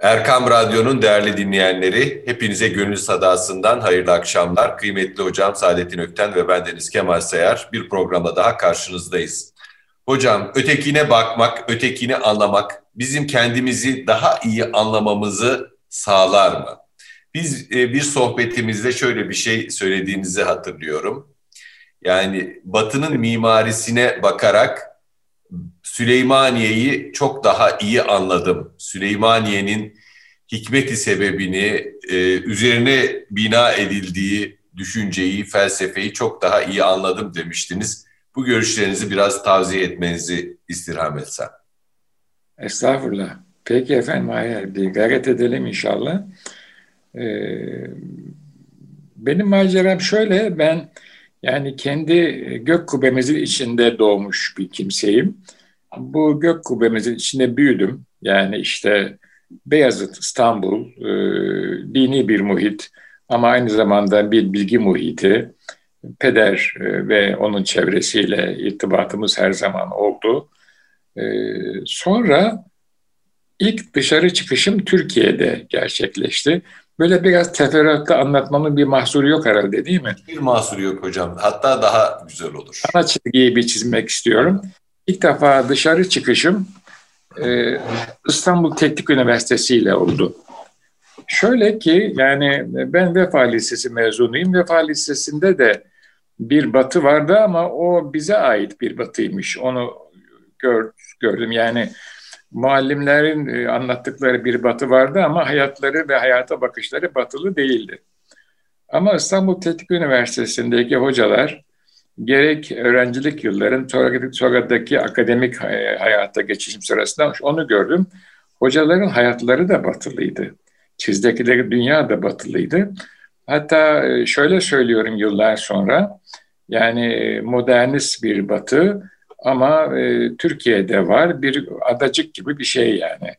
Erkam Radyo'nun değerli dinleyenleri, hepinize gönül sadasından hayırlı akşamlar. Kıymetli hocam Saadettin Ökten ve ben Deniz Kemal Sayar bir programda daha karşınızdayız. Hocam ötekine bakmak, ötekini anlamak bizim kendimizi daha iyi anlamamızı sağlar mı? Biz e, bir sohbetimizde şöyle bir şey söylediğinizi hatırlıyorum. Yani Batı'nın mimarisine bakarak Süleymaniye'yi çok daha iyi anladım. Süleymaniye'nin hikmeti sebebini, e, üzerine bina edildiği düşünceyi, felsefeyi çok daha iyi anladım demiştiniz. Bu görüşlerinizi biraz tavsiye etmenizi istirham etsem. Estağfurullah. Peki efendim, hayır, bir gayret edelim inşallah. Ee, benim maceram şöyle, ben yani kendi gök kubbemizin içinde doğmuş bir kimseyim. Bu gök kubbemizin içinde büyüdüm. Yani işte Beyazıt, İstanbul, e, dini bir muhit ama aynı zamanda bir bilgi muhiti. Peder e, ve onun çevresiyle irtibatımız her zaman oldu. E, sonra ilk dışarı çıkışım Türkiye'de gerçekleşti. Böyle biraz teferruatlı anlatmamın bir mahsuru yok herhalde değil mi? Bir mahsuru yok hocam. Hatta daha güzel olur. Ana çizgiyi bir çizmek istiyorum. İlk defa dışarı çıkışım e, İstanbul Teknik Üniversitesi ile oldu. Şöyle ki yani ben Vefa Lisesi mezunuyum. Vefa Lisesi'nde de bir batı vardı ama o bize ait bir batıymış. Onu gör, gördüm yani muallimlerin e, anlattıkları bir batı vardı ama hayatları ve hayata bakışları batılı değildi. Ama İstanbul Teknik Üniversitesi'ndeki hocalar gerek öğrencilik yılların sonraki akademik hayata geçişim sırasında onu gördüm. Hocaların hayatları da batılıydı. Çizdekleri dünya da batılıydı. Hatta e, şöyle söylüyorum yıllar sonra, yani modernist bir batı ama e, Türkiye'de var bir adacık gibi bir şey yani.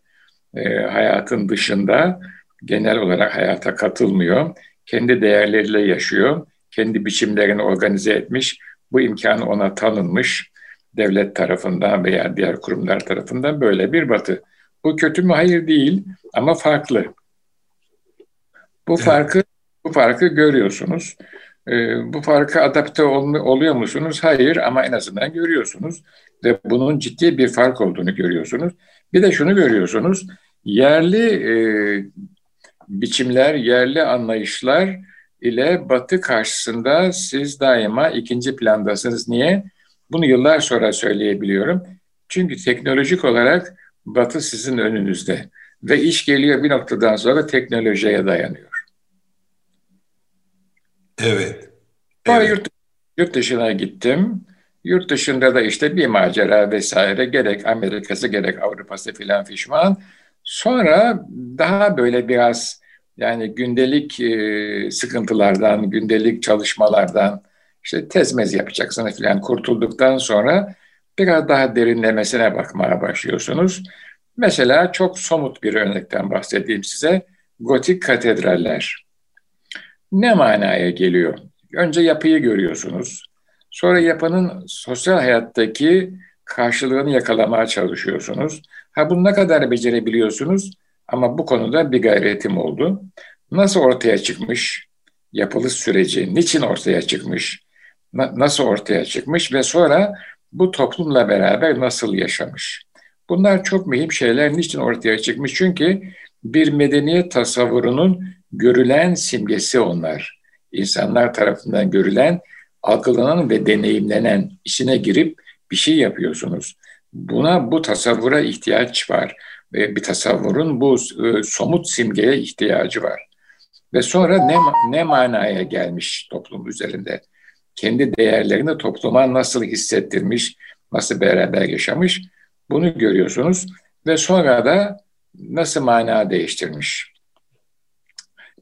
E, hayatın dışında genel olarak hayata katılmıyor. Kendi değerleriyle yaşıyor. Kendi biçimlerini organize etmiş. Bu imkan ona tanınmış. Devlet tarafından veya diğer kurumlar tarafından böyle bir batı. Bu kötü mü? Hayır değil ama farklı. Bu farkı bu farkı görüyorsunuz. Ee, bu farkı adapte ol, oluyor musunuz? Hayır ama en azından görüyorsunuz ve bunun ciddi bir fark olduğunu görüyorsunuz. Bir de şunu görüyorsunuz, yerli e, biçimler, yerli anlayışlar ile Batı karşısında siz daima ikinci plandasınız. Niye? Bunu yıllar sonra söyleyebiliyorum. Çünkü teknolojik olarak Batı sizin önünüzde ve iş geliyor bir noktadan sonra teknolojiye dayanıyor. Evet. Sonra evet. Yurt, yurt dışına gittim. Yurt dışında da işte bir macera vesaire gerek Amerika'sı gerek Avrupa'sı filan fişman. Sonra daha böyle biraz yani gündelik e, sıkıntılardan, gündelik çalışmalardan işte tezmez yapacaksınız filan kurtulduktan sonra biraz daha derinlemesine bakmaya başlıyorsunuz. Mesela çok somut bir örnekten bahsedeyim size. Gotik katedraller ne manaya geliyor? Önce yapıyı görüyorsunuz. Sonra yapının sosyal hayattaki karşılığını yakalamaya çalışıyorsunuz. Ha bunu ne kadar becerebiliyorsunuz? Ama bu konuda bir gayretim oldu. Nasıl ortaya çıkmış? Yapılış süreci niçin ortaya çıkmış? Na, nasıl ortaya çıkmış ve sonra bu toplumla beraber nasıl yaşamış? Bunlar çok mühim şeyler. Niçin ortaya çıkmış? Çünkü bir medeniyet tasavvurunun görülen simgesi onlar. İnsanlar tarafından görülen, algılanan ve deneyimlenen işine girip bir şey yapıyorsunuz. Buna bu tasavvura ihtiyaç var bir tasavvurun bu e, somut simgeye ihtiyacı var. Ve sonra ne ne manaya gelmiş toplum üzerinde? Kendi değerlerini topluma nasıl hissettirmiş, nasıl beraber yaşamış bunu görüyorsunuz ve sonra da nasıl mana değiştirmiş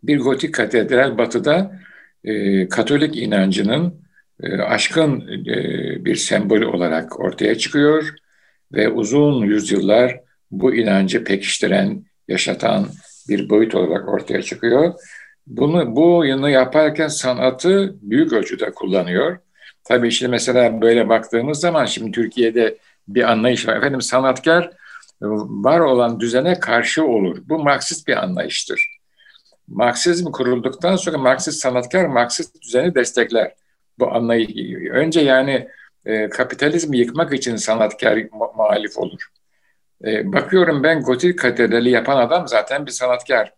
bir gotik katedral batıda e, Katolik inancının e, aşkın e, bir sembol olarak ortaya çıkıyor ve uzun yüzyıllar bu inancı pekiştiren, yaşatan bir boyut olarak ortaya çıkıyor. Bunu bu yanı yaparken sanatı büyük ölçüde kullanıyor. Tabii şimdi mesela böyle baktığımız zaman şimdi Türkiye'de bir anlayış var. Efendim sanatkar var olan düzene karşı olur. Bu Marksist bir anlayıştır. Marksizm kurulduktan sonra Marksist sanatkar Marksist düzeni destekler. Bu anlayış önce yani e, kapitalizmi yıkmak için sanatkar muhalif olur. E, bakıyorum ben gotik katedrali yapan adam zaten bir sanatkar.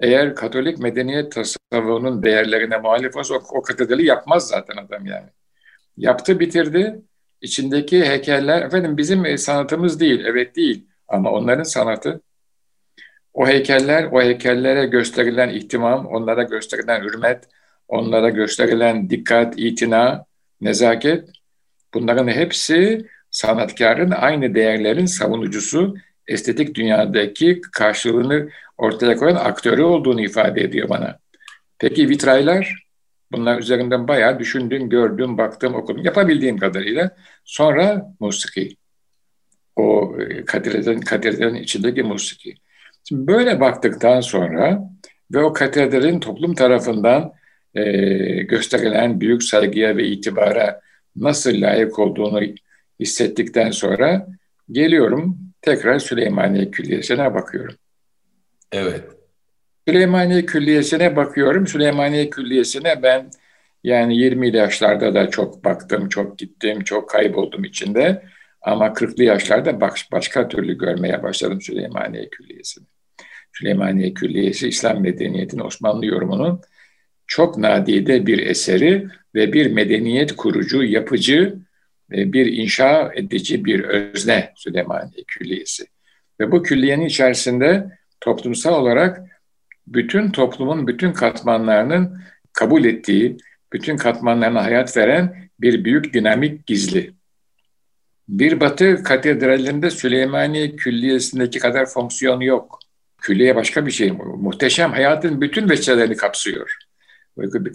Eğer Katolik medeniyet tasavvunun değerlerine muhalif olsa o, o katedrali yapmaz zaten adam yani. Yaptı bitirdi. İçindeki heykeller efendim bizim e, sanatımız değil, evet değil ama onların sanatı. O heykeller, o heykellere gösterilen ihtimam, onlara gösterilen hürmet, onlara gösterilen dikkat, itina, nezaket bunların hepsi sanatkarın aynı değerlerin savunucusu, estetik dünyadaki karşılığını ortaya koyan aktörü olduğunu ifade ediyor bana. Peki vitraylar? Bunlar üzerinden bayağı düşündüm, gördüm, baktım, okudum. Yapabildiğim kadarıyla. Sonra musiki. O e, katedralin, katedralin içindeki musiki. Şimdi böyle baktıktan sonra ve o katedralin toplum tarafından e, gösterilen büyük saygıya ve itibara nasıl layık olduğunu hissettikten sonra geliyorum tekrar Süleymaniye Külliyesi'ne bakıyorum. Evet. Süleymaniye Külliyesi'ne bakıyorum. Süleymaniye Külliyesi'ne ben yani 20'li yaşlarda da çok baktım, çok gittim, çok kayboldum içinde. Ama 40'lı yaşlarda başka türlü görmeye başladım Süleymaniye Külliyesi'ni. Süleymaniye Külliyesi İslam medeniyetinin Osmanlı yorumunun çok nadide bir eseri ve bir medeniyet kurucu, yapıcı, bir inşa edici bir özne Süleymaniye Külliyesi. Ve bu külliyenin içerisinde toplumsal olarak bütün toplumun bütün katmanlarının kabul ettiği, bütün katmanlarına hayat veren bir büyük dinamik gizli. Bir batı katedralinde Süleymaniye Külliyesi'ndeki kadar fonksiyon yok. Külliye başka bir şey. Muhteşem hayatın bütün veçelerini kapsıyor.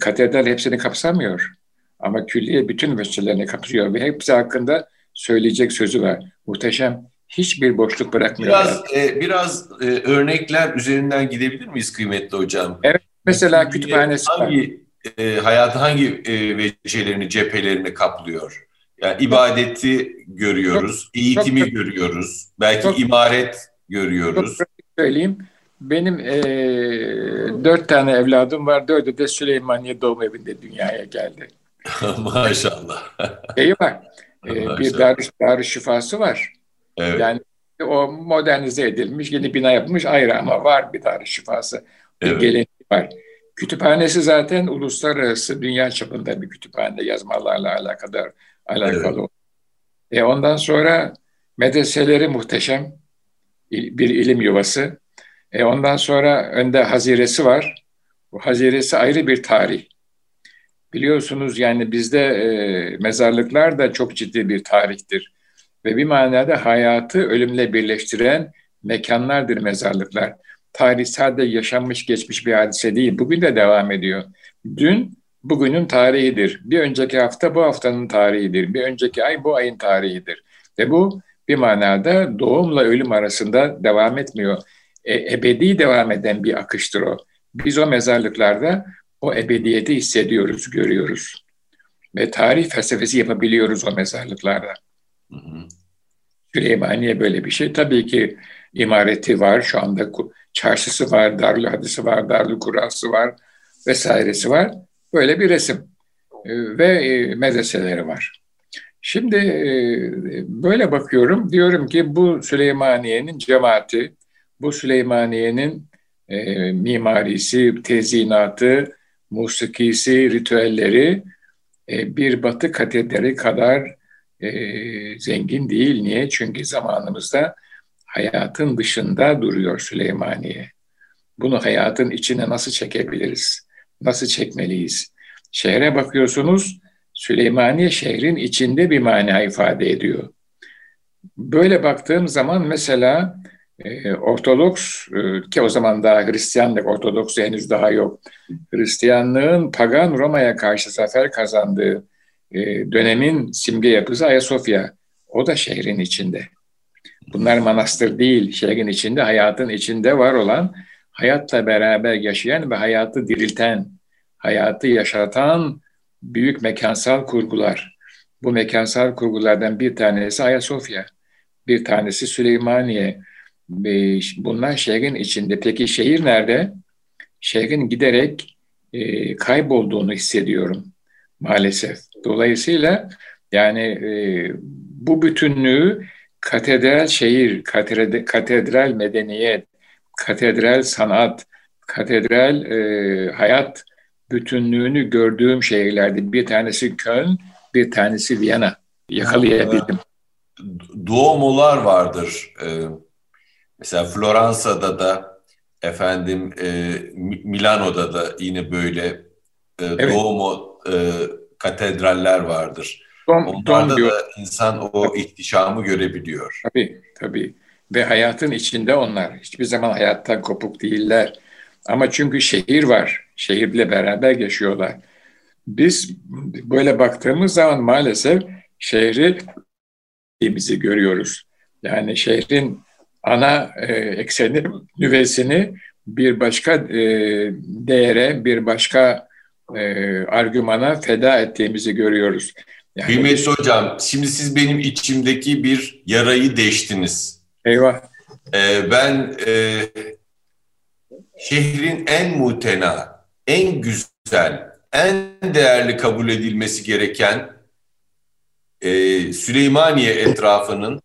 Katedral hepsini kapsamıyor. Ama külliye bütün veçelerini kapsıyor ve hepsi hakkında söyleyecek sözü var. Muhteşem. Hiçbir boşluk bırakmıyor. Biraz, e, biraz e, örnekler üzerinden gidebilir miyiz kıymetli hocam? Evet. Mesela kütüphanesi hangi, E, hayatı hangi e, vecelerini, cephelerini kaplıyor? Yani ibadeti görüyoruz, çok, eğitimi çok, görüyoruz, belki çok, imaret görüyoruz. Çok söyleyeyim. Benim e, dört tane evladım var. Dördü de Süleymaniye Doğum Evi'nde dünyaya geldi. Maşallah. Şeyi var. E, bir dar, dar şifası var. Evet. Yani o modernize edilmiş, yeni bina yapılmış ayrı ama var bir dar şifası. Bir evet. geleneği var. Kütüphanesi zaten uluslararası dünya çapında bir kütüphane yazmalarla alakadar alakalı. Evet. E ondan sonra medreseleri muhteşem bir ilim yuvası. E ondan sonra önde haziresi var. Bu haziresi ayrı bir tarih. Biliyorsunuz yani bizde e, mezarlıklar da çok ciddi bir tarihtir. Ve bir manada hayatı ölümle birleştiren mekanlardır mezarlıklar. Tarih sadece yaşanmış geçmiş bir hadise değil. Bugün de devam ediyor. Dün bugünün tarihidir. Bir önceki hafta bu haftanın tarihidir. Bir önceki ay bu ayın tarihidir. Ve bu bir manada doğumla ölüm arasında devam etmiyor. E, ebedi devam eden bir akıştır o. Biz o mezarlıklarda o ebediyeti hissediyoruz, görüyoruz. Ve tarih felsefesi yapabiliyoruz o mezarlıklarda. Hı hı. Süleymaniye böyle bir şey. Tabii ki imareti var, şu anda çarşısı var, Darül Hadisi var, Darül Kurası var vesairesi var. Böyle bir resim e, ve e, medreseleri var. Şimdi e, böyle bakıyorum, diyorum ki bu Süleymaniye'nin cemaati, bu Süleymaniye'nin mimarisi, tezinatı, musikisi, ritüelleri bir batı katedrali kadar e, zengin değil. Niye? Çünkü zamanımızda hayatın dışında duruyor Süleymaniye. Bunu hayatın içine nasıl çekebiliriz? Nasıl çekmeliyiz? Şehre bakıyorsunuz, Süleymaniye şehrin içinde bir mana ifade ediyor. Böyle baktığım zaman mesela e, Ortodoks ki o zaman daha Hristiyanlık, Ortodoks henüz daha yok. Hristiyanlığın pagan Roma'ya karşı zafer kazandığı e, dönemin simge yapısı Ayasofya. O da şehrin içinde. Bunlar manastır değil, şehrin içinde, hayatın içinde var olan, hayatla beraber yaşayan ve hayatı dirilten, hayatı yaşatan büyük mekansal kurgular. Bu mekansal kurgulardan bir tanesi Ayasofya. bir tanesi Süleymaniye. Bunlar şehrin içinde. Peki şehir nerede? Şehrin giderek e, kaybolduğunu hissediyorum maalesef. Dolayısıyla yani e, bu bütünlüğü katedral şehir, katedral, katedral medeniyet, katedral sanat, katedral e, hayat bütünlüğünü gördüğüm şehirlerdi. Bir tanesi Köln, bir tanesi Viyana. Yakalayabildim. Duomolar vardır. Ee, mesela Floransa'da da efendim e, Milano'da da yine böyle e, evet. Duomo e, katedraller vardır. Dom, Onlarda dom da insan o ihtişamı görebiliyor. Tabii, tabii. Ve hayatın içinde onlar. Hiçbir zaman hayattan kopuk değiller. Ama çünkü şehir var. Şehirle beraber yaşıyorlar. Biz böyle baktığımız zaman maalesef şehri bizi görüyoruz. Yani şehrin ana e, ekseni, nüvesini bir başka e, değere, bir başka e, argümana feda ettiğimizi görüyoruz. Yani Kıymetli hocam, şimdi siz benim içimdeki bir yarayı deştiniz. Eyvah. Ee, ben e, şehrin en mutena, en güzel, en değerli kabul edilmesi gereken e, Süleymaniye etrafının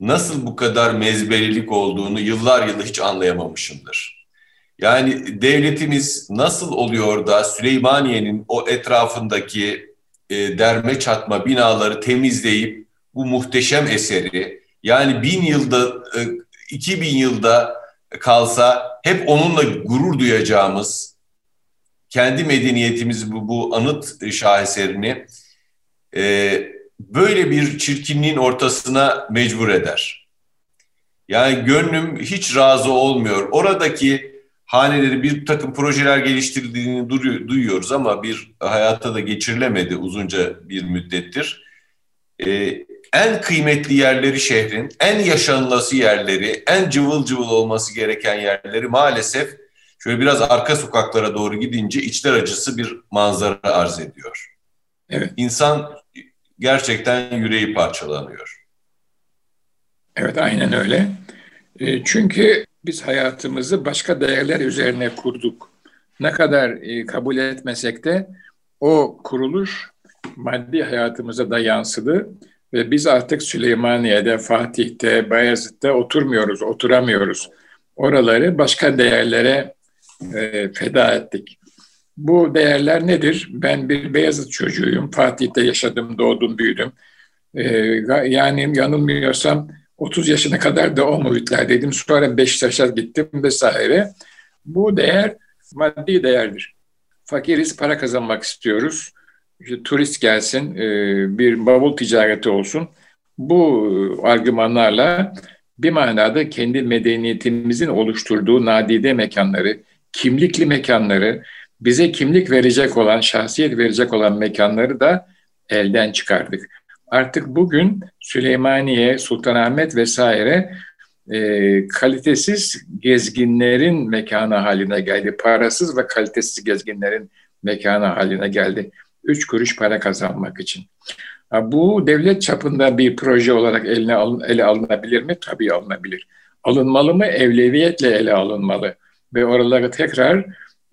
nasıl bu kadar mezberilik olduğunu yıllar yılı hiç anlayamamışımdır. Yani devletimiz nasıl oluyor da Süleymaniye'nin o etrafındaki e, derme çatma binaları temizleyip bu muhteşem eseri yani bin yılda, e, iki bin yılda kalsa hep onunla gurur duyacağımız kendi medeniyetimiz bu, bu anıt şaheserini e, böyle bir çirkinliğin ortasına mecbur eder. Yani gönlüm hiç razı olmuyor. Oradaki haneleri bir takım projeler geliştirdiğini duyuyoruz ama bir hayata da geçirilemedi uzunca bir müddettir. Ee, en kıymetli yerleri şehrin, en yaşanılası yerleri, en cıvıl cıvıl olması gereken yerleri maalesef şöyle biraz arka sokaklara doğru gidince içler acısı bir manzara arz ediyor. Evet. İnsan gerçekten yüreği parçalanıyor. Evet aynen öyle. E, çünkü biz hayatımızı başka değerler üzerine kurduk. Ne kadar e, kabul etmesek de o kuruluş maddi hayatımıza da yansıdı ve biz artık Süleymaniye'de, Fatih'te, Bayezid'de oturmuyoruz, oturamıyoruz. Oraları başka değerlere e, feda ettik. Bu değerler nedir? Ben bir Beyazıt çocuğuyum. Fatih'te yaşadım, doğdum, büyüdüm. E, yani yanılmıyorsam 30 yaşına kadar da o muhitlerdeydim. Sonra Beşiktaş'a gittim vesaire. Bu değer maddi değerdir. Fakiriz, para kazanmak istiyoruz. İşte turist gelsin, e, bir bavul ticareti olsun. Bu argümanlarla bir manada kendi medeniyetimizin oluşturduğu nadide mekanları, kimlikli mekanları, bize kimlik verecek olan, şahsiyet verecek olan mekanları da elden çıkardık. Artık bugün Süleymaniye, Sultanahmet vesaire e, kalitesiz gezginlerin mekanı haline geldi. Parasız ve kalitesiz gezginlerin mekanı haline geldi. Üç kuruş para kazanmak için. Bu devlet çapında bir proje olarak eline alın, ele alınabilir mi? Tabii alınabilir. Alınmalı mı? Evleviyetle ele alınmalı. Ve oraları tekrar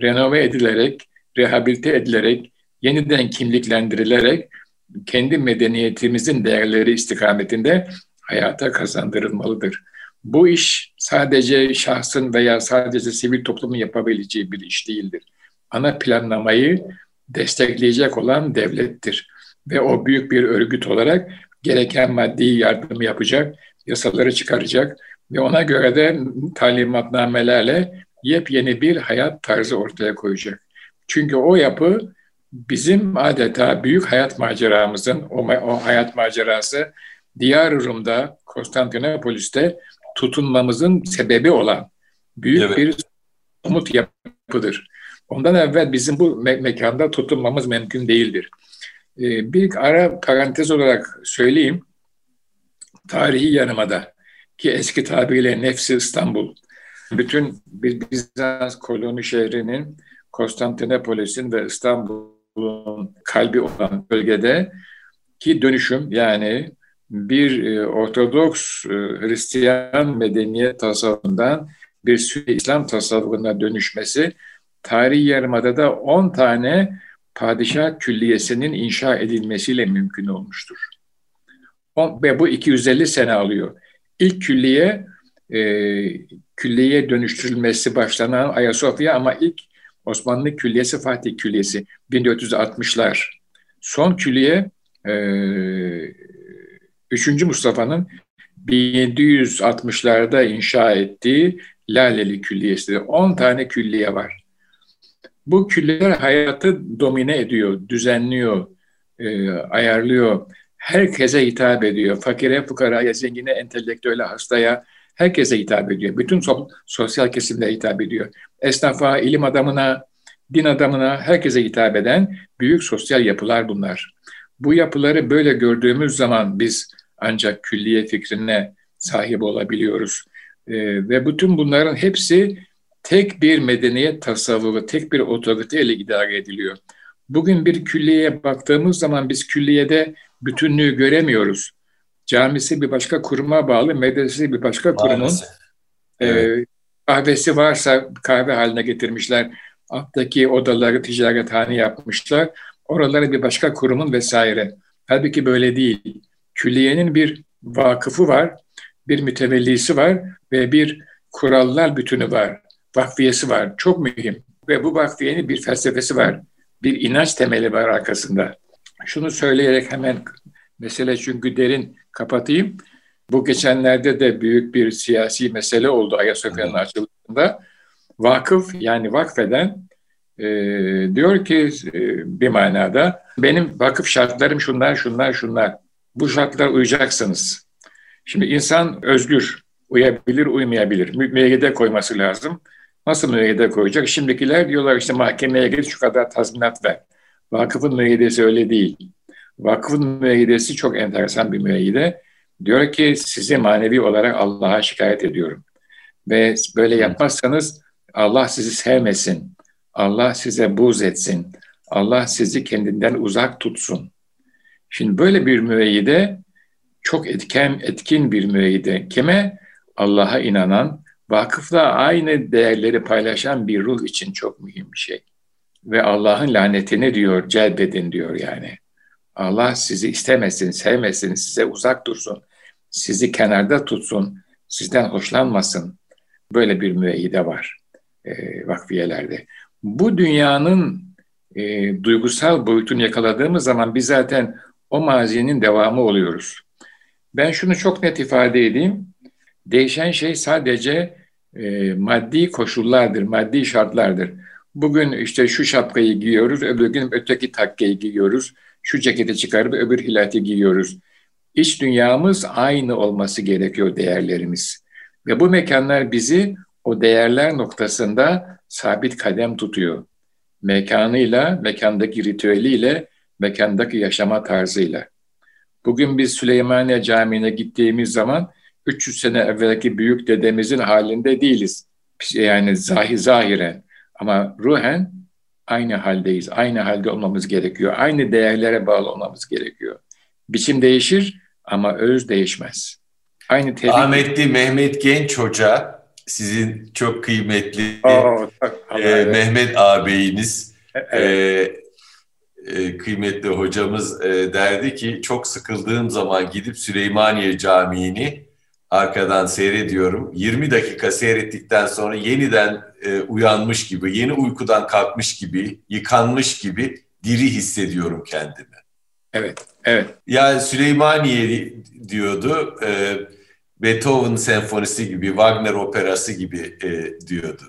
renove edilerek, rehabilite edilerek, yeniden kimliklendirilerek kendi medeniyetimizin değerleri istikametinde hayata kazandırılmalıdır. Bu iş sadece şahsın veya sadece sivil toplumun yapabileceği bir iş değildir. Ana planlamayı destekleyecek olan devlettir. Ve o büyük bir örgüt olarak gereken maddi yardımı yapacak, yasaları çıkaracak ve ona göre de talimatnamelerle yepyeni bir hayat tarzı ortaya koyacak. Çünkü o yapı bizim adeta büyük hayat maceramızın, o, o hayat macerası Diyar Rum'da, Konstantinopolis'te tutunmamızın sebebi olan büyük evet. bir umut yapıdır. Ondan evvel bizim bu me- mekanda tutunmamız mümkün değildir. Ee, bir ara parantez olarak söyleyeyim. Tarihi yanımada ki eski tabiriyle Nefsi İstanbul. Bütün Bizans koloni şehrinin Konstantinopolis'in ve İstanbul kalbi olan bölgede ki dönüşüm yani bir e, Ortodoks e, Hristiyan medeniyet tasavvurundan bir Sünni İslam tasavvuruna dönüşmesi tarihi yarımada 10 tane padişah külliyesinin inşa edilmesiyle mümkün olmuştur. Ve bu 250 sene alıyor. İlk külliye e, külliyeye dönüştürülmesi başlanan Ayasofya ama ilk Osmanlı Külliyesi Fatih Külliyesi 1460'lar. Son külliye e, 3. Mustafa'nın 1760'larda inşa ettiği Laleli Külliyesi. 10 tane külliye var. Bu külliyeler hayatı domine ediyor, düzenliyor, e, ayarlıyor. Herkese hitap ediyor. Fakire, fukaraya, zengine, entelektüele, hastaya, herkese hitap ediyor. Bütün so sosyal kesimlere hitap ediyor. Esnafa, ilim adamına, din adamına, herkese hitap eden büyük sosyal yapılar bunlar. Bu yapıları böyle gördüğümüz zaman biz ancak külliye fikrine sahip olabiliyoruz. E, ve bütün bunların hepsi tek bir medeniyet tasavvuru, tek bir otoriteyle idare ediliyor. Bugün bir külliyeye baktığımız zaman biz külliyede bütünlüğü göremiyoruz. Camisi bir başka kuruma bağlı, medresesi bir başka kurumun e, kahvesi varsa kahve haline getirmişler. Alttaki odaları ticarethane yapmışlar. Oraları bir başka kurumun vesaire. Halbuki böyle değil. Külliyenin bir vakıfı var, bir mütevellisi var ve bir kurallar bütünü var. Vakfiyesi var. Çok mühim. Ve bu vakfiyenin bir felsefesi var. Bir inanç temeli var arkasında. Şunu söyleyerek hemen mesele çünkü derin kapatayım. Bu geçenlerde de büyük bir siyasi mesele oldu Ayasofya'nın açılışında. Vakıf yani vakfeden e, diyor ki e, bir manada benim vakıf şartlarım şunlar şunlar şunlar. Bu şartlar uyacaksınız. Şimdi insan özgür. Uyabilir, uymayabilir. Müeyyide koyması lazım. Nasıl müeyyide koyacak? Şimdikiler diyorlar işte mahkemeye git şu kadar tazminat ver. Vakıfın müeyyidesi öyle değil. Vakıfın müeyyidesi çok enteresan bir müeyyide. Diyor ki sizi manevi olarak Allah'a şikayet ediyorum. Ve böyle yapmazsanız Allah sizi sevmesin. Allah size buz etsin. Allah sizi kendinden uzak tutsun. Şimdi böyle bir müeyyide çok etken, etkin bir müeyyide. Kime? Allah'a inanan, vakıfla aynı değerleri paylaşan bir ruh için çok mühim bir şey. Ve Allah'ın lanetini diyor, celbedin diyor yani. Allah sizi istemesin, sevmesin, size uzak dursun, sizi kenarda tutsun, sizden hoşlanmasın. Böyle bir müeyyide var e, vakfiyelerde. Bu dünyanın e, duygusal boyutunu yakaladığımız zaman biz zaten o mazinin devamı oluyoruz. Ben şunu çok net ifade edeyim. Değişen şey sadece e, maddi koşullardır, maddi şartlardır. Bugün işte şu şapkayı giyiyoruz, öbür gün öteki takkeyi giyiyoruz, şu ceketi çıkarıp öbür hilati giyiyoruz. İç dünyamız aynı olması gerekiyor değerlerimiz. Ve bu mekanlar bizi o değerler noktasında sabit kadem tutuyor. Mekanıyla, mekandaki ritüeliyle, mekandaki yaşama tarzıyla. Bugün biz Süleymaniye Camii'ne gittiğimiz zaman 300 sene evvelki büyük dedemizin halinde değiliz. Yani zahi zahiren ama ruhen aynı haldeyiz. Aynı halde olmamız gerekiyor. Aynı değerlere bağlı olmamız gerekiyor. Biçim değişir ama öz değişmez. Aynı tebrik... Ahmetli Mehmet Genç Hoca sizin çok kıymetli Oo, e, Mehmet ağabeyiniz evet. e, e, kıymetli hocamız e, derdi ki çok sıkıldığım zaman gidip Süleymaniye Camii'ni arkadan seyrediyorum. 20 dakika seyrettikten sonra yeniden e, uyanmış gibi, yeni uykudan kalkmış gibi, yıkanmış gibi diri hissediyorum kendimi. Evet, evet. Yani Süleymaniye diyordu, e, Beethoven senfonisi gibi, Wagner operası gibi e, diyordu.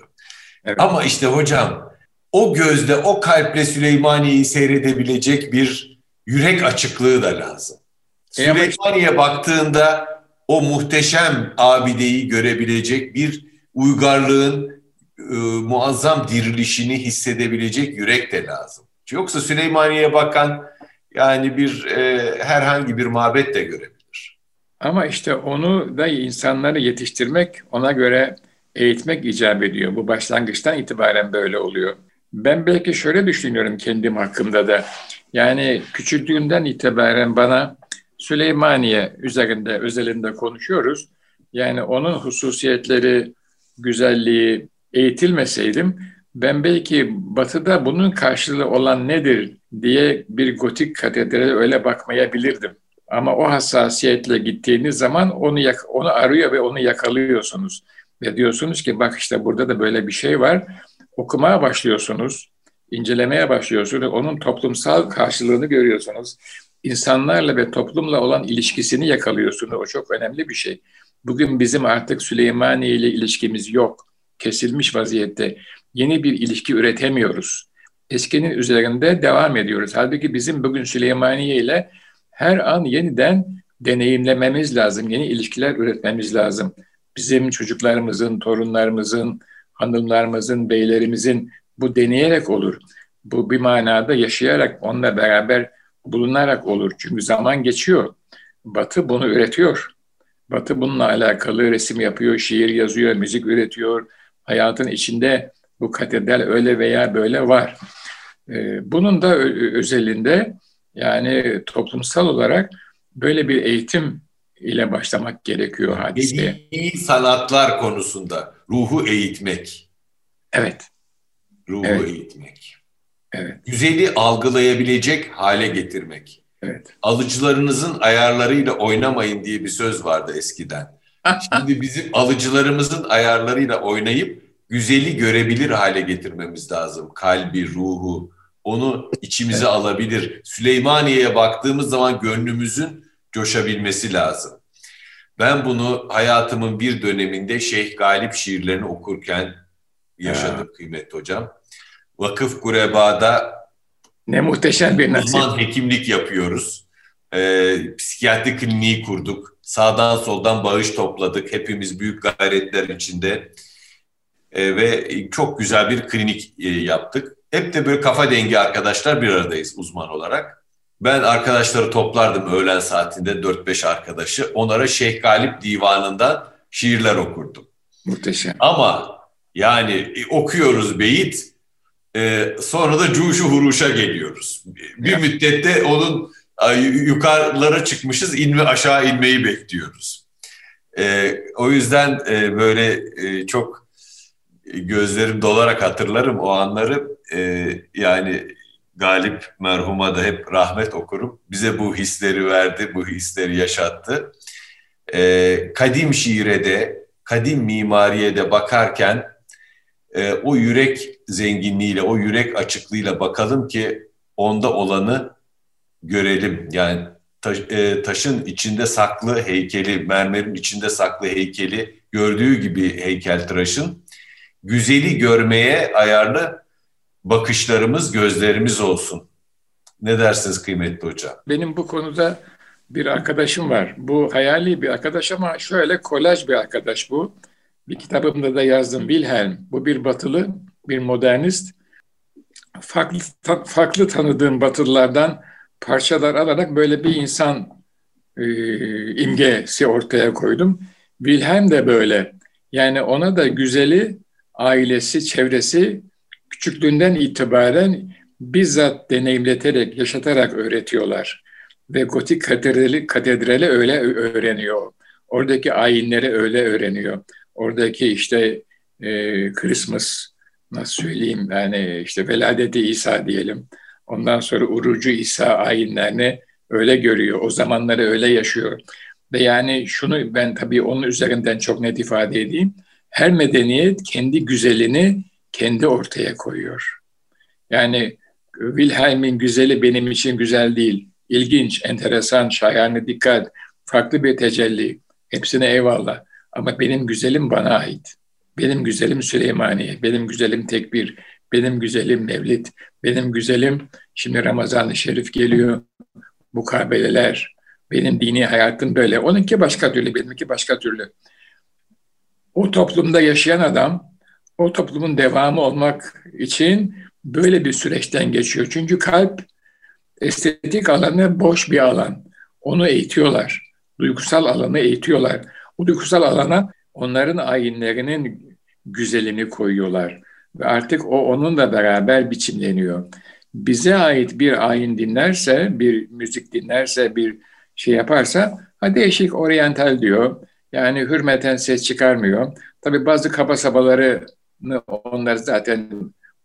Evet. Ama işte hocam o gözle, o kalple Süleymaniye'yi seyredebilecek bir yürek açıklığı da lazım. E Süleymaniye baktığında o muhteşem abideyi görebilecek bir uygarlığın e, muazzam dirilişini hissedebilecek yürek de lazım. Yoksa Süleymaniye'ye bakan yani bir e, herhangi bir mabet de görebilir. Ama işte onu da insanları yetiştirmek, ona göre eğitmek icap ediyor. Bu başlangıçtan itibaren böyle oluyor. Ben belki şöyle düşünüyorum kendim hakkında da. Yani küçüklüğümden itibaren bana Süleymaniye üzerinde özelinde konuşuyoruz. Yani onun hususiyetleri, güzelliği eğitilmeseydim ben belki batıda bunun karşılığı olan nedir diye bir gotik katedrale öyle bakmayabilirdim. Ama o hassasiyetle gittiğiniz zaman onu onu arıyor ve onu yakalıyorsunuz. Ve diyorsunuz ki bak işte burada da böyle bir şey var. Okumaya başlıyorsunuz, incelemeye başlıyorsunuz. Onun toplumsal karşılığını görüyorsunuz. İnsanlarla ve toplumla olan ilişkisini yakalıyorsunuz. O çok önemli bir şey. Bugün bizim artık Süleymaniye ile ilişkimiz yok. Kesilmiş vaziyette. Yeni bir ilişki üretemiyoruz. Eskinin üzerinde devam ediyoruz. Halbuki bizim bugün Süleymaniye ile her an yeniden deneyimlememiz lazım. Yeni ilişkiler üretmemiz lazım. Bizim çocuklarımızın, torunlarımızın, hanımlarımızın, beylerimizin bu deneyerek olur. Bu bir manada yaşayarak, onunla beraber bulunarak olur. Çünkü zaman geçiyor. Batı bunu üretiyor. Batı bununla alakalı resim yapıyor, şiir yazıyor, müzik üretiyor. Hayatın içinde bu katedral öyle veya böyle var. Ee, bunun da özelinde yani toplumsal olarak böyle bir eğitim ile başlamak gerekiyor hadiseye. İyi sanatlar konusunda ruhu eğitmek. Evet. Ruhu evet. eğitmek. Evet. Güzeli algılayabilecek hale getirmek. Evet. Alıcılarınızın ayarlarıyla oynamayın diye bir söz vardı eskiden. Şimdi bizim alıcılarımızın ayarlarıyla oynayıp güzeli görebilir hale getirmemiz lazım. Kalbi, ruhu, onu içimize evet. alabilir. Süleymaniye'ye baktığımız zaman gönlümüzün coşabilmesi lazım. Ben bunu hayatımın bir döneminde Şeyh Galip şiirlerini okurken yaşadım ya. kıymetli hocam. Vakıf Kureba'da ne muhteşem bir nasip. Uzman hekimlik yapıyoruz. Ee, psikiyatri kliniği kurduk. Sağdan soldan bağış topladık. Hepimiz büyük gayretler içinde. Ee, ve çok güzel bir klinik e, yaptık. Hep de böyle kafa dengi arkadaşlar bir aradayız uzman olarak. Ben arkadaşları toplardım öğlen saatinde 4-5 arkadaşı. Onlara Şeyh Galip Divanı'ndan şiirler okurdum. Muhteşem. Ama yani e, okuyoruz beyit e, sonra da cuşu huruşa geliyoruz. Bir müddette onun yukarılara çıkmışız inme aşağı inmeyi bekliyoruz. E, o yüzden e, böyle e, çok gözlerim dolarak hatırlarım o anları. E, yani Galip merhuma da hep rahmet okurum. Bize bu hisleri verdi, bu hisleri yaşattı. E, kadim şiire de, kadim mimariye de bakarken e, o yürek zenginliğiyle, o yürek açıklığıyla bakalım ki onda olanı görelim. Yani taş, e, taşın içinde saklı heykeli, mermerin içinde saklı heykeli gördüğü gibi heykeltıraşın güzeli görmeye ayarlı bakışlarımız, gözlerimiz olsun. Ne dersiniz kıymetli hocam? Benim bu konuda bir arkadaşım var. Bu hayali bir arkadaş ama şöyle kolaj bir arkadaş bu. Bir kitabımda da yazdım Wilhelm. Bu bir batılı, bir modernist. Farklı, ta, farklı tanıdığım batılılardan parçalar alarak böyle bir insan e, imgesi ortaya koydum. Wilhelm de böyle. Yani ona da güzeli ailesi, çevresi küçüklüğünden itibaren bizzat deneyimleterek, yaşatarak öğretiyorlar. Ve gotik katedrali, katedrali öyle öğreniyor. Oradaki ayinleri öyle öğreniyor. Oradaki işte e, Christmas, nasıl söyleyeyim yani işte veladeti İsa diyelim. Ondan sonra urucu İsa ayinlerini öyle görüyor. O zamanları öyle yaşıyor. Ve yani şunu ben tabii onun üzerinden çok net ifade edeyim her medeniyet kendi güzelini kendi ortaya koyuyor. Yani Wilhelm'in güzeli benim için güzel değil. İlginç, enteresan, şahane, dikkat, farklı bir tecelli. Hepsine eyvallah. Ama benim güzelim bana ait. Benim güzelim Süleymaniye, benim güzelim Tekbir, benim güzelim Mevlid, benim güzelim şimdi Ramazan-ı Şerif geliyor, mukabeleler, benim dini hayatım böyle. Onunki başka türlü, benimki başka türlü o toplumda yaşayan adam o toplumun devamı olmak için böyle bir süreçten geçiyor. Çünkü kalp estetik alanı boş bir alan. Onu eğitiyorlar. Duygusal alanı eğitiyorlar. O duygusal alana onların ayinlerinin güzelini koyuyorlar. Ve artık o onunla beraber biçimleniyor. Bize ait bir ayin dinlerse, bir müzik dinlerse, bir şey yaparsa ha değişik oryantal diyor. Yani hürmeten ses çıkarmıyor. Tabii bazı kaba sabaları onlar zaten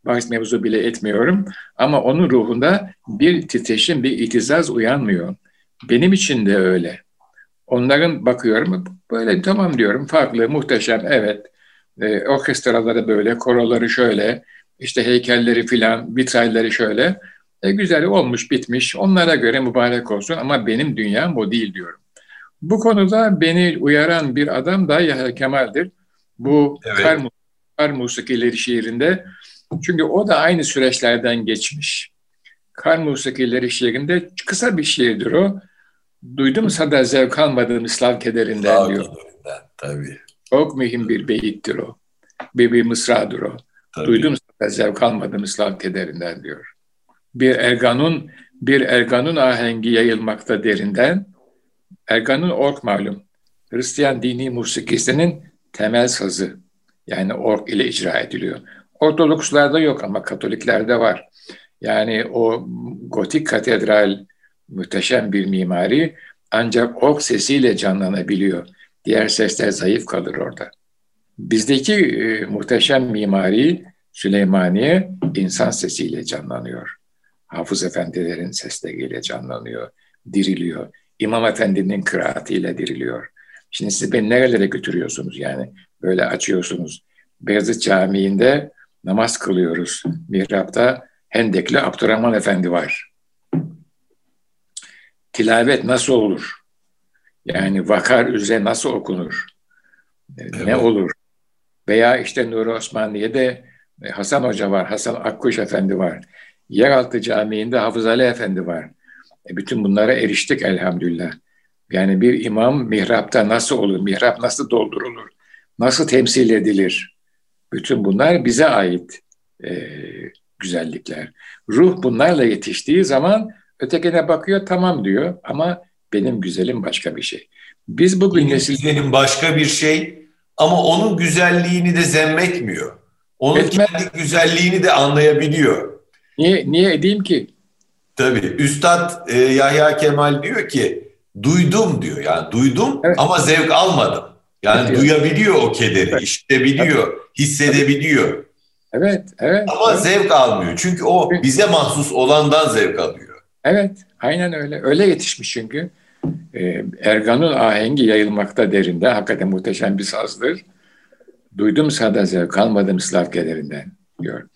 bahis mevzu bile etmiyorum. Ama onun ruhunda bir titreşim, bir itizaz uyanmıyor. Benim için de öyle. Onların bakıyorum böyle tamam diyorum farklı, muhteşem evet. E, orkestraları böyle, koroları şöyle, işte heykelleri filan, vitrayları şöyle. E, güzel olmuş, bitmiş. Onlara göre mübarek olsun ama benim dünyam o değil diyorum. Bu konuda beni uyaran bir adam da Yahya Kemal'dir. Bu evet. kar, kar musikileri şiirinde. Çünkü o da aynı süreçlerden geçmiş. Kar musikileri şiirinde kısa bir şiirdir o. Duydum sada zevk almadığım Slav kederinden Slav diyor. Kederinden, tabii. Çok mühim bir beyittir o. Bir, bir mısradır o. Tabii. Duydum sada zevk almadığım Slav kederinden diyor. Bir erganun bir erganun ahengi yayılmakta derinden. Erganun ork malum. Hristiyan dini musikisinin temel sazı. Yani ork ile icra ediliyor. Ortodokslarda yok ama Katoliklerde var. Yani o gotik katedral muhteşem bir mimari ancak ork sesiyle canlanabiliyor. Diğer sesler zayıf kalır orada. Bizdeki e, muhteşem mimari Süleymaniye insan sesiyle canlanıyor. Hafız efendilerin sesleriyle canlanıyor, diriliyor. İmam efendinin kıraatiyle diriliyor. Şimdi siz beni nerelere götürüyorsunuz yani? Böyle açıyorsunuz. Beyazıt Camii'nde namaz kılıyoruz. Mihrapta Hendekli Abdurrahman Efendi var. Tilavet nasıl olur? Yani vakar üzere nasıl okunur? Evet. Ne olur? Veya işte Nuri Osmaniye'de e, Hasan Hoca var, Hasan Akkuş Efendi var. Yeraltı Camii'nde Hafız Ali Efendi var. E bütün bunlara eriştik elhamdülillah. Yani bir imam mihrapta nasıl olur, mihrap nasıl doldurulur, nasıl temsil edilir? Bütün bunlar bize ait e, güzellikler. Ruh bunlarla yetiştiği zaman ötekine bakıyor tamam diyor ama benim güzelim başka bir şey. Biz bugün benim nesil... güzelim başka bir şey ama onun güzelliğini de zemmetmiyor. Onun Etme... kendi güzelliğini de anlayabiliyor. Niye, niye edeyim ki? Tabii. Üstad e, Yahya Kemal diyor ki duydum diyor. Yani duydum evet. ama zevk almadım. Yani evet. duyabiliyor o kederi, evet. işitebiliyor, evet. hissedebiliyor. Evet, evet. Ama evet. zevk almıyor. Çünkü o bize mahsus olandan zevk alıyor. Evet, aynen öyle. Öyle yetişmiş çünkü. Ee, Ergan'ın ahengi yayılmakta derinde. Hakikaten muhteşem bir sazdır. Duydum sada zevk almadım Slav kederinden diyor.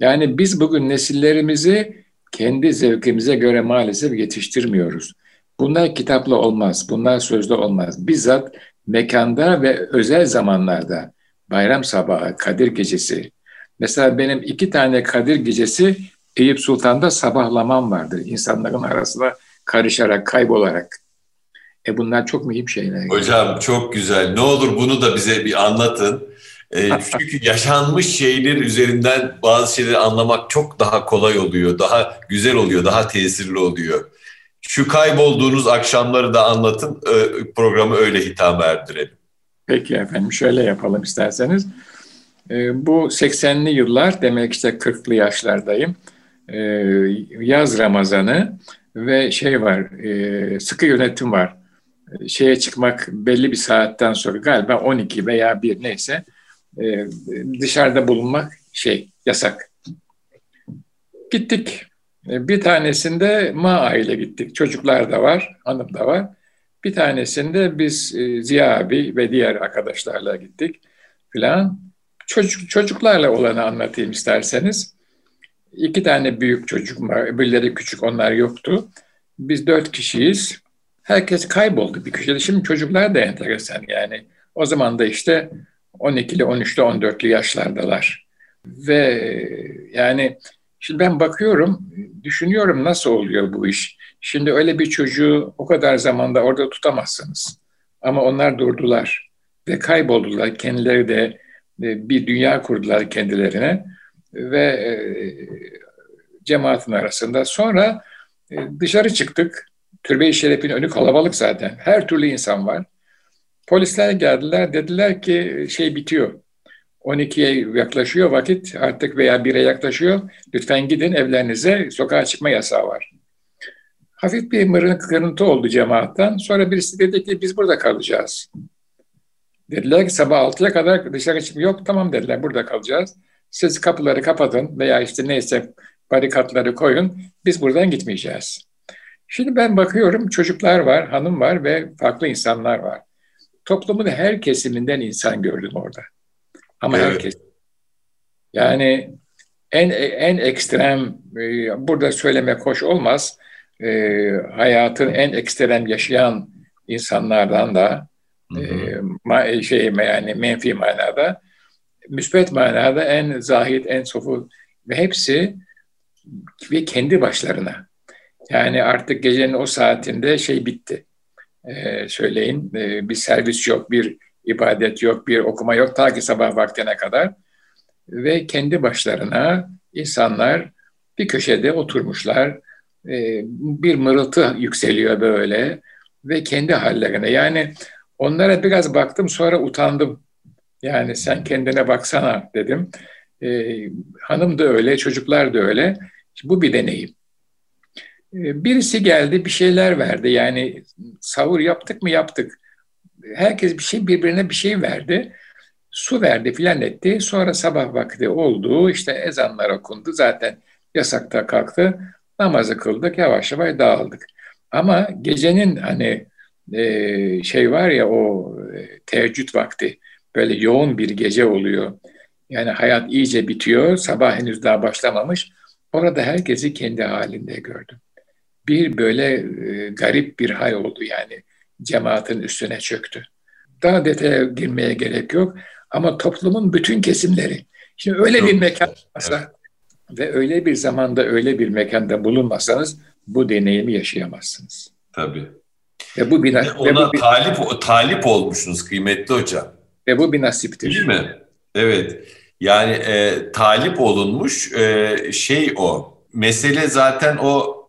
Yani biz bugün nesillerimizi kendi zevkimize göre maalesef yetiştirmiyoruz. Bunlar kitapla olmaz, bunlar sözde olmaz. Bizzat mekanda ve özel zamanlarda bayram sabahı, Kadir gecesi. Mesela benim iki tane Kadir gecesi Eyüp Sultan'da sabahlamam vardır. İnsanların arasında karışarak, kaybolarak. E bunlar çok mühim şeyler. Hocam çok güzel. Ne olur bunu da bize bir anlatın. E, çünkü yaşanmış şeyler üzerinden bazı şeyleri anlamak çok daha kolay oluyor, daha güzel oluyor, daha tesirli oluyor. Şu kaybolduğunuz akşamları da anlatın, programı öyle hitap erdirelim. Peki efendim, şöyle yapalım isterseniz. E, bu 80'li yıllar, demek işte 40'lı yaşlardayım. E, yaz Ramazanı ve şey var, e, sıkı yönetim var. Şeye çıkmak belli bir saatten sonra galiba 12 veya 1 neyse e, dışarıda bulunmak şey yasak. Gittik. E, bir tanesinde Ma ile gittik. Çocuklar da var, hanım da var. Bir tanesinde biz Ziya abi ve diğer arkadaşlarla gittik filan. Çocuk, çocuklarla olanı anlatayım isterseniz. İki tane büyük çocuk var, öbürleri küçük onlar yoktu. Biz dört kişiyiz. Herkes kayboldu bir köşede. Şimdi çocuklar da enteresan yani. O zaman da işte 12'li, 13'lü, 14'lü yaşlardalar. Ve yani şimdi ben bakıyorum, düşünüyorum nasıl oluyor bu iş. Şimdi öyle bir çocuğu o kadar zamanda orada tutamazsınız. Ama onlar durdular ve kayboldular. Kendileri de e, bir dünya kurdular kendilerine ve e, cemaatin arasında. Sonra e, dışarı çıktık. Türbe-i Şeref'in önü kalabalık zaten. Her türlü insan var. Polisler geldiler dediler ki şey bitiyor. 12'ye yaklaşıyor vakit artık veya 1'e yaklaşıyor. Lütfen gidin evlerinize sokağa çıkma yasağı var. Hafif bir mırın kırıntı oldu cemaatten. Sonra birisi dedi ki biz burada kalacağız. Dediler ki sabah 6'ya kadar dışarı çıkma yok tamam dediler burada kalacağız. Siz kapıları kapatın veya işte neyse barikatları koyun biz buradan gitmeyeceğiz. Şimdi ben bakıyorum çocuklar var, hanım var ve farklı insanlar var. Toplumun her kesiminden insan gördüm orada. Ama evet. herkes. Yani en en ekstrem e, burada söylemek hoş olmaz. E, hayatın en ekstrem yaşayan insanlardan da hı hı. E, şey yani menfi manada müspet manada en zahid, en sofu ve hepsi ve kendi başlarına. Yani artık gecenin o saatinde şey bitti. Ee, söyleyin ee, bir servis yok, bir ibadet yok, bir okuma yok ta ki sabah vaktine kadar. Ve kendi başlarına insanlar bir köşede oturmuşlar. Ee, bir mırıltı yükseliyor böyle ve kendi hallerine. Yani onlara biraz baktım sonra utandım. Yani sen kendine baksana dedim. Ee, hanım da öyle, çocuklar da öyle. Bu bir deneyim. Ee, birisi geldi bir şeyler verdi. Yani savur yaptık mı yaptık. Herkes bir şey birbirine bir şey verdi. Su verdi filan etti. Sonra sabah vakti oldu. İşte ezanlar okundu. Zaten yasakta kalktı. Namazı kıldık. Yavaş yavaş dağıldık. Ama gecenin hani e, şey var ya o e, teheccüd vakti böyle yoğun bir gece oluyor. Yani hayat iyice bitiyor. Sabah henüz daha başlamamış. Orada herkesi kendi halinde gördüm. Bir böyle e, garip bir hal oldu yani cemaatin üstüne çöktü. Daha detaya girmeye gerek yok ama toplumun bütün kesimleri. Şimdi öyle Çok bir mekan evet. ve öyle bir zamanda öyle bir mekanda bulunmasanız bu deneyimi yaşayamazsınız. Tabii. Ve bu bir, Ona ve bu bir, talip talip olmuşsunuz kıymetli hocam. Ve bu bir. Değil mi? Evet. Yani e, talip olunmuş e, şey o. Mesele zaten o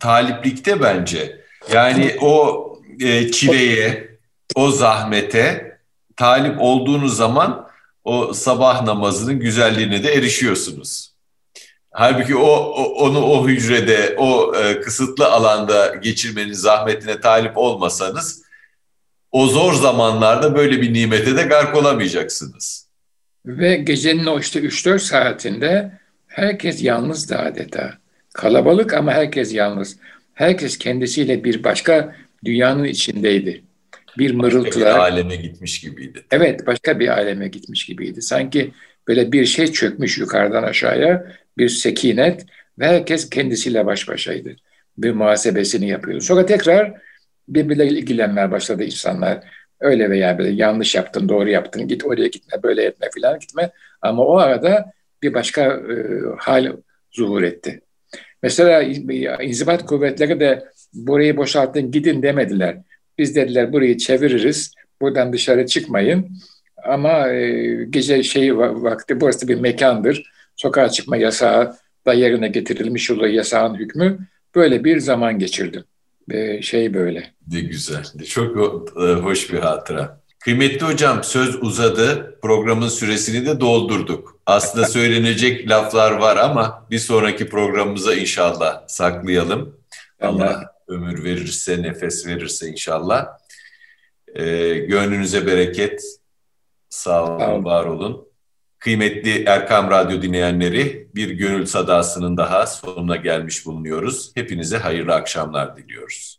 taliplikte bence. Yani o e, çileye, o zahmete talip olduğunuz zaman o sabah namazının güzelliğine de erişiyorsunuz. Halbuki o, o onu o hücrede, o e, kısıtlı alanda geçirmenin zahmetine talip olmasanız o zor zamanlarda böyle bir nimete de gark olamayacaksınız. Ve gecenin o işte 3-4 saatinde herkes yalnız da adeta. Kalabalık ama herkes yalnız. Herkes kendisiyle bir başka dünyanın içindeydi. Bir mırıltılar. Başka bir aleme gitmiş gibiydi. Evet başka bir aleme gitmiş gibiydi. Sanki böyle bir şey çökmüş yukarıdan aşağıya bir sekinet ve herkes kendisiyle baş başaydı. Bir muhasebesini yapıyordu. Sonra tekrar birbirleriyle ilgilenmeye başladı insanlar. Öyle veya böyle yanlış yaptın, doğru yaptın, git oraya gitme, böyle etme filan gitme. Ama o arada bir başka e, hal zuhur etti. Mesela inzibat kuvvetleri de burayı boşaltın gidin demediler. Biz dediler burayı çeviririz, buradan dışarı çıkmayın. Ama e, gece şey vakti burası bir mekandır. Sokağa çıkma yasağı da yerine getirilmiş olan yasağın hükmü. Böyle bir zaman geçirdim. E, şey böyle. Ne güzel. Çok e, hoş bir hatıra. Kıymetli hocam söz uzadı. Programın süresini de doldurduk. Aslında söylenecek laflar var ama bir sonraki programımıza inşallah saklayalım. Allah ömür verirse, nefes verirse inşallah. Ee, gönlünüze bereket. Sağ olun, Sağ olun, var olun. Kıymetli Erkam Radyo dinleyenleri bir gönül sadasının daha sonuna gelmiş bulunuyoruz. Hepinize hayırlı akşamlar diliyoruz.